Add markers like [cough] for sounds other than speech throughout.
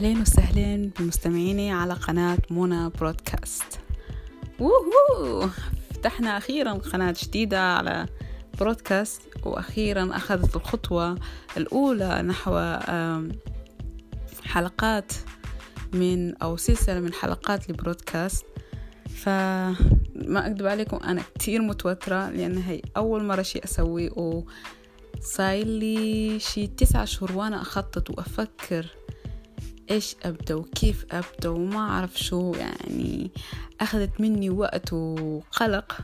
أهلين وسهلين بمستمعيني على قناة منى برودكاست. ووهو! فتحنا أخيرا قناة جديدة على برودكاست وأخيرا أخذت الخطوة الأولى نحو حلقات من أو سلسلة من حلقات لبرودكاست. فما أكذب عليكم أنا كتير متوترة لأن هي أول مرة شي أسويه وصاير لي شي تسعة شهور وأنا أخطط وأفكر إيش أبدأ وكيف أبدأ وما أعرف شو يعني أخذت مني وقت وقلق.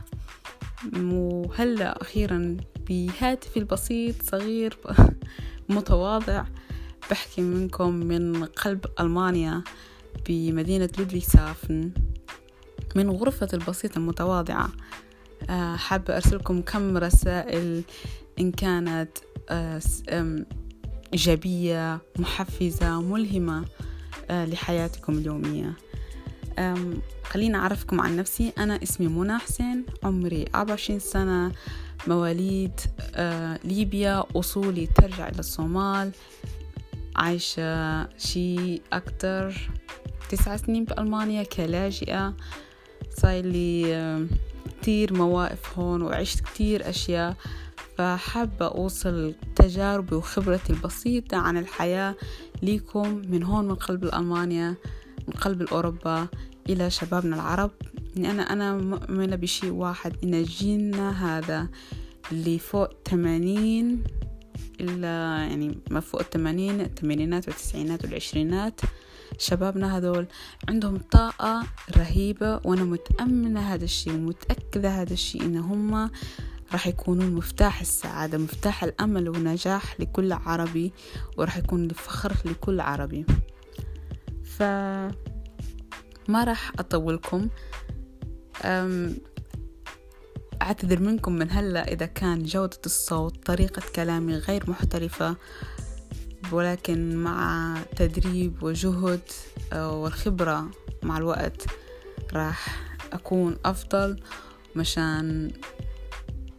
وهلأ أخيرا بهاتفي البسيط صغير [laughs] متواضع بحكي منكم من قلب ألمانيا بمدينة لودفيغسافن من غرفة البسيطة المتواضعة. آه، حابة أرسلكم كم رسائل إن كانت آه، إيجابية محفزة ملهمة آه، لحياتكم اليومية. خليني أعرفكم عن نفسي. أنا اسمي منى حسين عمري 24 سنة مواليد ليبيا أصولي ترجع إلى الصومال عايشة شي أكتر تسع سنين بألمانيا كلاجئة. صاير لي كتير مواقف هون وعشت كتير أشياء. فحابة أوصل تجاربي وخبرتي البسيطة عن الحياة ليكم من هون من قلب ألمانيا من قلب أوروبا إلى شبابنا العرب. لأن أنا مؤمنة بشيء واحد إن جيلنا هذا اللي فوق تمانين إلا يعني ما فوق التمانين الثمانينات والتسعينات والعشرينات شبابنا هذول عندهم طاقة رهيبة وأنا متأمنة هذا الشيء ومتأكدة هذا الشيء إن هم راح يكونون مفتاح السعادة مفتاح الأمل والنجاح لكل عربي وراح يكون الفخر لكل عربي. ف ما راح أطولكم. أعتذر منكم من هلأ إذا كان جودة الصوت طريقة كلامي غير محترفة ولكن مع تدريب وجهد آه، والخبرة مع الوقت راح أكون أفضل مشان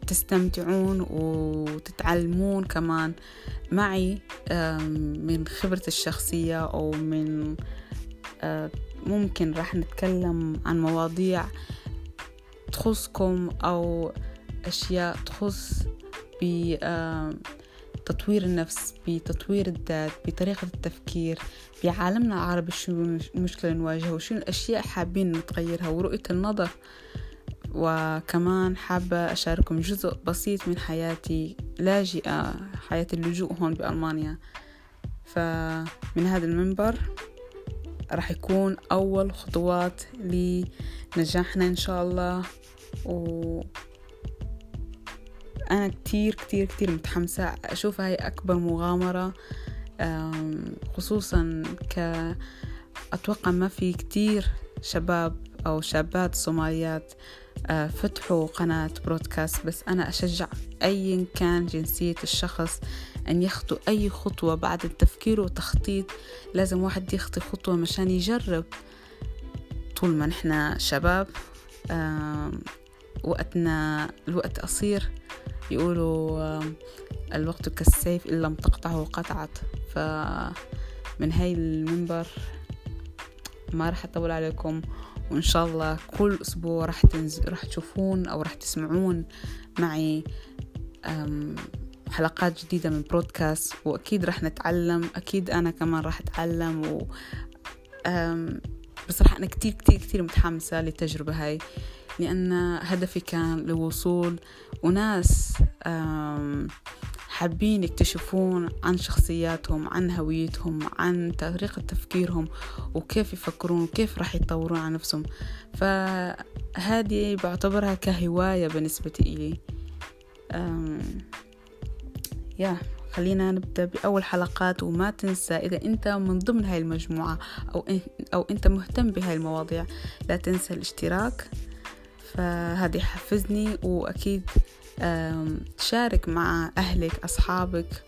تستمتعون وتتعلمون كمان معي من خبرتي الشخصية أو من آه، ممكن راح نتكلم عن مواضيع تخصكم أو أشياء تخص بتطوير النفس بتطوير الذات بطريقة التفكير بعالمنا العربي شو المشكلة نواجهها وشو الأشياء حابين نتغيرها ورؤية النظر وكمان حابة أشارككم جزء بسيط من حياتي لاجئة حياة اللجوء هون بألمانيا. فمن هذا المنبر راح يكون أول خطوات لنجاحنا إن شاء الله. و أنا كتير كتير كتير متحمسة أشوفها هي أكبر مغامرة خصوصا ك أتوقع ما في كتير شباب أو شابات صوماليات فتحوا قناة برودكاست بس أنا أشجع أيا كان جنسية الشخص أن يخطو أي خطوة بعد التفكير وتخطيط لازم واحد يخطي خطوة مشان يجرب. طول ما نحنا شباب وقتنا الوقت قصير يقولوا الوقت كالسيف إن لم تقطعه قطعت. فمن هاي المنبر ما راح أطول عليكم وإن شاء الله كل أسبوع راح تنزل راح تشوفون أو راح تسمعون معي حلقات جديدة من برودكاست وأكيد راح نتعلم أكيد أنا كمان راح أتعلم و بصراحة أنا كتير كتير كتير متحمسة للتجربة هاي لأن هدفي كان لوصول وناس حابين يكتشفون عن شخصياتهم عن هويتهم عن طريقة تفكيرهم وكيف يفكرون وكيف راح يطورون عن نفسهم. فهذه بعتبرها كهواية بالنسبة إلي. يا خلينا نبدأ بأول حلقات وما تنسى إذا أنت من ضمن هاي المجموعة أو, أو أنت مهتم بهاي المواضيع لا تنسى الاشتراك. فهذا يحفزني وأكيد تشارك مع أهلك أصحابك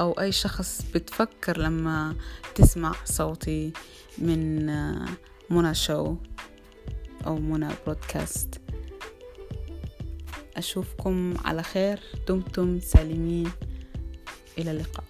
أو أي شخص بتفكر لما تسمع صوتي من منى شو أو منى برودكاست أشوفكم على خير. دمتم سالمين. إلى اللقاء.